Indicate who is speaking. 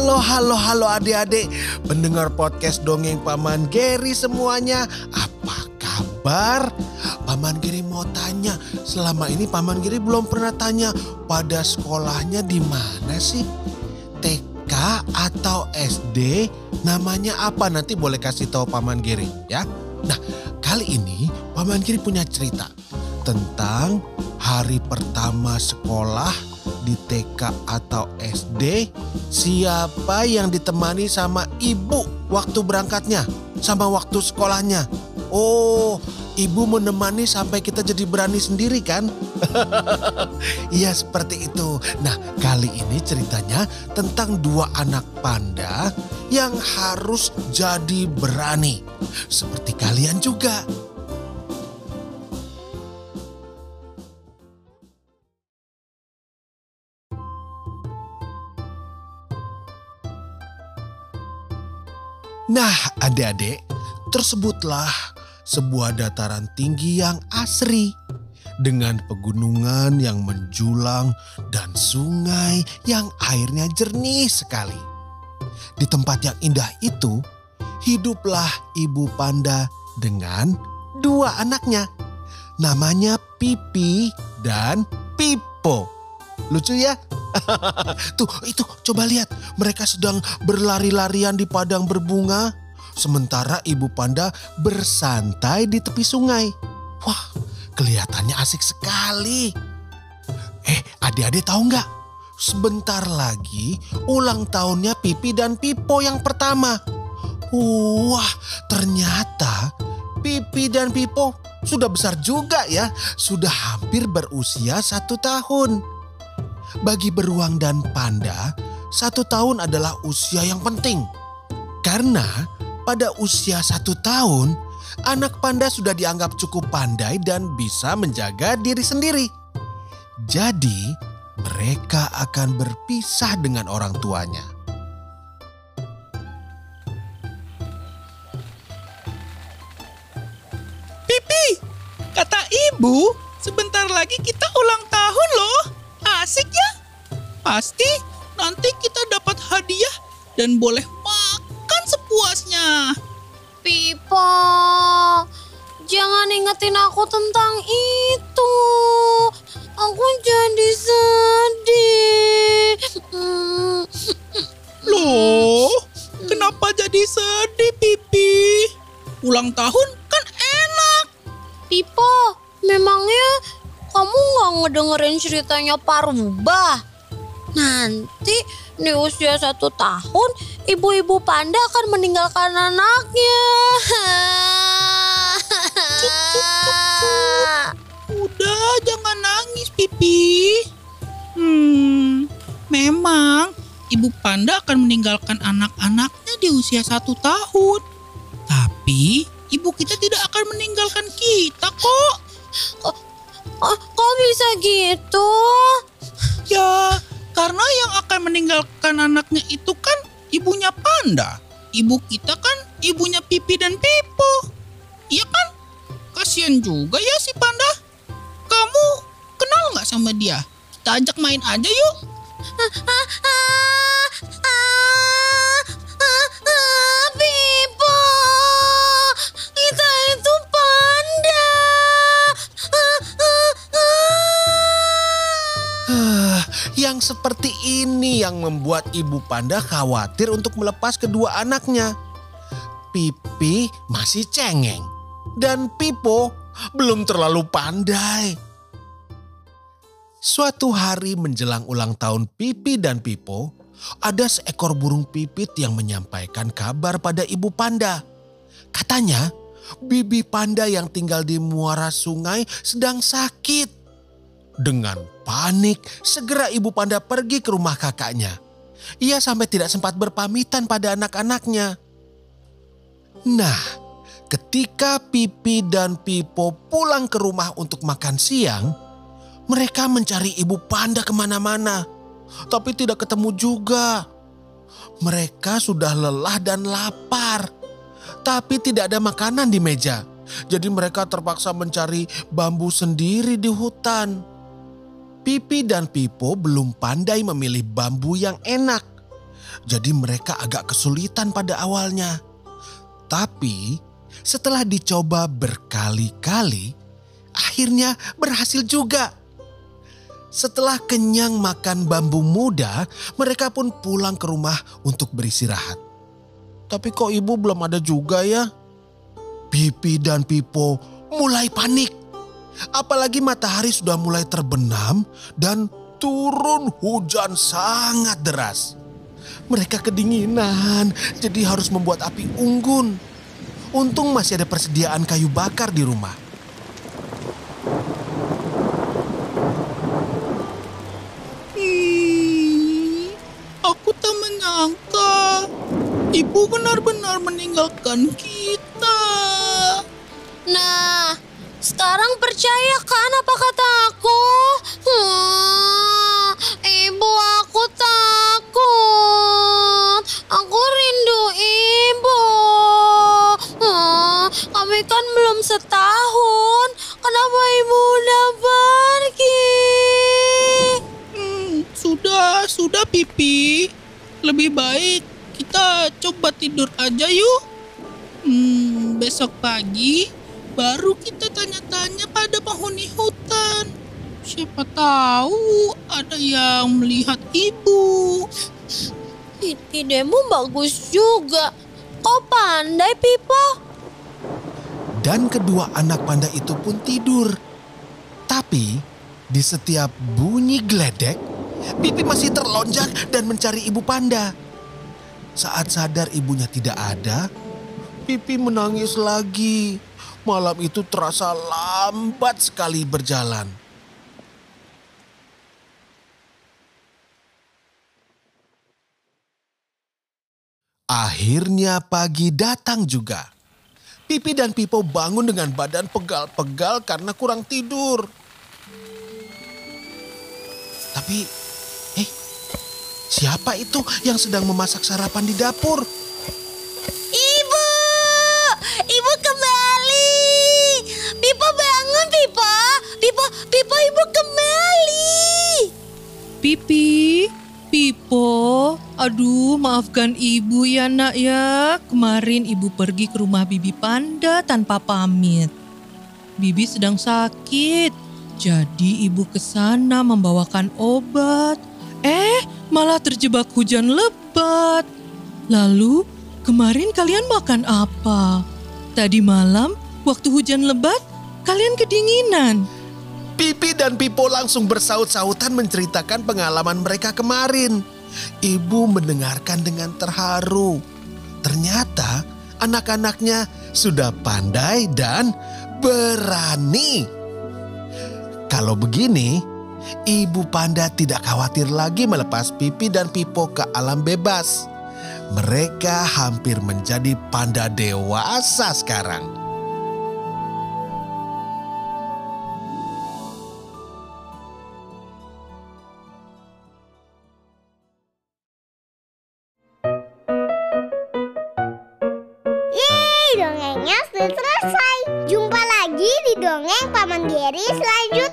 Speaker 1: Halo, halo, halo adik-adik Pendengar podcast Dongeng Paman Geri semuanya Apa kabar? Paman Geri mau tanya Selama ini Paman Geri belum pernah tanya Pada sekolahnya di mana sih? TK atau SD? Namanya apa? Nanti boleh kasih tahu Paman Geri ya Nah kali ini Paman Geri punya cerita Tentang hari pertama sekolah di TK atau SD, siapa yang ditemani sama ibu waktu berangkatnya, sama waktu sekolahnya. Oh, ibu menemani sampai kita jadi berani sendiri kan? Iya seperti itu. Nah kali ini ceritanya tentang dua anak panda yang harus jadi berani. Seperti kalian juga. Nah, adik-adik, tersebutlah sebuah dataran tinggi yang asri dengan pegunungan yang menjulang dan sungai yang airnya jernih sekali. Di tempat yang indah itu, hiduplah ibu panda dengan dua anaknya. Namanya Pipi dan Pipo. Lucu ya? Tuh, itu coba lihat. Mereka sedang berlari-larian di padang berbunga. Sementara ibu panda bersantai di tepi sungai. Wah, kelihatannya asik sekali. Eh, adik-adik tahu nggak? Sebentar lagi ulang tahunnya Pipi dan Pipo yang pertama. Wah, ternyata Pipi dan Pipo sudah besar juga ya. Sudah hampir berusia satu tahun. Bagi beruang dan panda, satu tahun adalah usia yang penting. Karena pada usia satu tahun, anak panda sudah dianggap cukup pandai dan bisa menjaga diri sendiri. Jadi, mereka akan berpisah dengan orang tuanya.
Speaker 2: Pipi, kata ibu, sebentar lagi kita ulang tahun loh. Asik ya? Pasti nanti kita dapat hadiah dan boleh makan sepuasnya.
Speaker 3: Pipo, jangan ingetin aku tentang itu. Aku jadi sedih.
Speaker 2: Loh, kenapa jadi sedih Pipi? Ulang tahun
Speaker 3: nggak ngedengerin ceritanya Parubah? Nanti di usia satu tahun, ibu-ibu panda akan meninggalkan anaknya.
Speaker 2: Cuk, cuk, cuk, cuk. Udah, jangan nangis Pipi. Hmm, memang ibu panda akan meninggalkan anak-anaknya di usia satu tahun. Tapi ibu kita tidak akan meninggalkan kita kok.
Speaker 3: Oh, kok bisa gitu?
Speaker 2: Ya, karena yang akan meninggalkan anaknya itu kan ibunya panda. Ibu kita kan ibunya Pipi dan Pipo. Iya kan? Kasian juga ya si panda. Kamu kenal nggak sama dia? Kita ajak main aja yuk.
Speaker 3: Ah, ah,
Speaker 1: seperti ini yang membuat ibu panda khawatir untuk melepas kedua anaknya. Pipi masih cengeng dan Pipo belum terlalu pandai. Suatu hari menjelang ulang tahun Pipi dan Pipo, ada seekor burung pipit yang menyampaikan kabar pada ibu panda. Katanya, bibi panda yang tinggal di muara sungai sedang sakit. Dengan panik, segera ibu panda pergi ke rumah kakaknya. Ia sampai tidak sempat berpamitan pada anak-anaknya. Nah, ketika Pipi dan Pipo pulang ke rumah untuk makan siang, mereka mencari ibu panda ke mana-mana, tapi tidak ketemu juga. Mereka sudah lelah dan lapar, tapi tidak ada makanan di meja. Jadi mereka terpaksa mencari bambu sendiri di hutan. Pipi dan Pipo belum pandai memilih bambu yang enak. Jadi mereka agak kesulitan pada awalnya. Tapi setelah dicoba berkali-kali, akhirnya berhasil juga. Setelah kenyang makan bambu muda, mereka pun pulang ke rumah untuk beristirahat. Tapi kok ibu belum ada juga ya? Pipi dan Pipo mulai panik. Apalagi matahari sudah mulai terbenam dan turun hujan sangat deras. Mereka kedinginan, jadi harus membuat api unggun. Untung masih ada persediaan kayu bakar di rumah.
Speaker 2: Aku tak menyangka ibu benar-benar meninggalkan kita.
Speaker 3: Percaya kan apa kata aku? Hmm, ibu aku takut. Aku rindu ibu. Hmm, kami kan belum setahun. Kenapa ibu udah pergi?
Speaker 2: Hmm, sudah, sudah Pipi. Lebih baik kita coba tidur aja yuk. Hmm, besok pagi baru kita pada penghuni hutan. Siapa tahu ada yang melihat ibu.
Speaker 3: Idemu bagus juga. Kau pandai, Pipo.
Speaker 1: Dan kedua anak panda itu pun tidur. Tapi di setiap bunyi geledek, Pipi masih terlonjak dan mencari ibu panda. Saat sadar ibunya tidak ada, Pipi menangis lagi. Malam itu terasa lambat sekali berjalan. Akhirnya pagi datang juga. Pipi dan Pipo bangun dengan badan pegal-pegal karena kurang tidur. Tapi, eh, siapa itu yang sedang memasak sarapan di dapur?
Speaker 4: Maafkan ibu ya nak ya. Kemarin ibu pergi ke rumah Bibi Panda tanpa pamit. Bibi sedang sakit, jadi ibu ke sana membawakan obat. Eh, malah terjebak hujan lebat. Lalu, kemarin kalian makan apa? Tadi malam, waktu hujan lebat, kalian kedinginan.
Speaker 1: Pipi dan Pipo langsung bersaut-sautan menceritakan pengalaman mereka kemarin. Ibu mendengarkan dengan terharu. Ternyata anak-anaknya sudah pandai dan berani. Kalau begini, ibu panda tidak khawatir lagi melepas Pipi dan Pipo ke alam bebas. Mereka hampir menjadi panda dewasa sekarang.
Speaker 5: Selesai. Jumpa lagi di dongeng Paman Geri selanjutnya.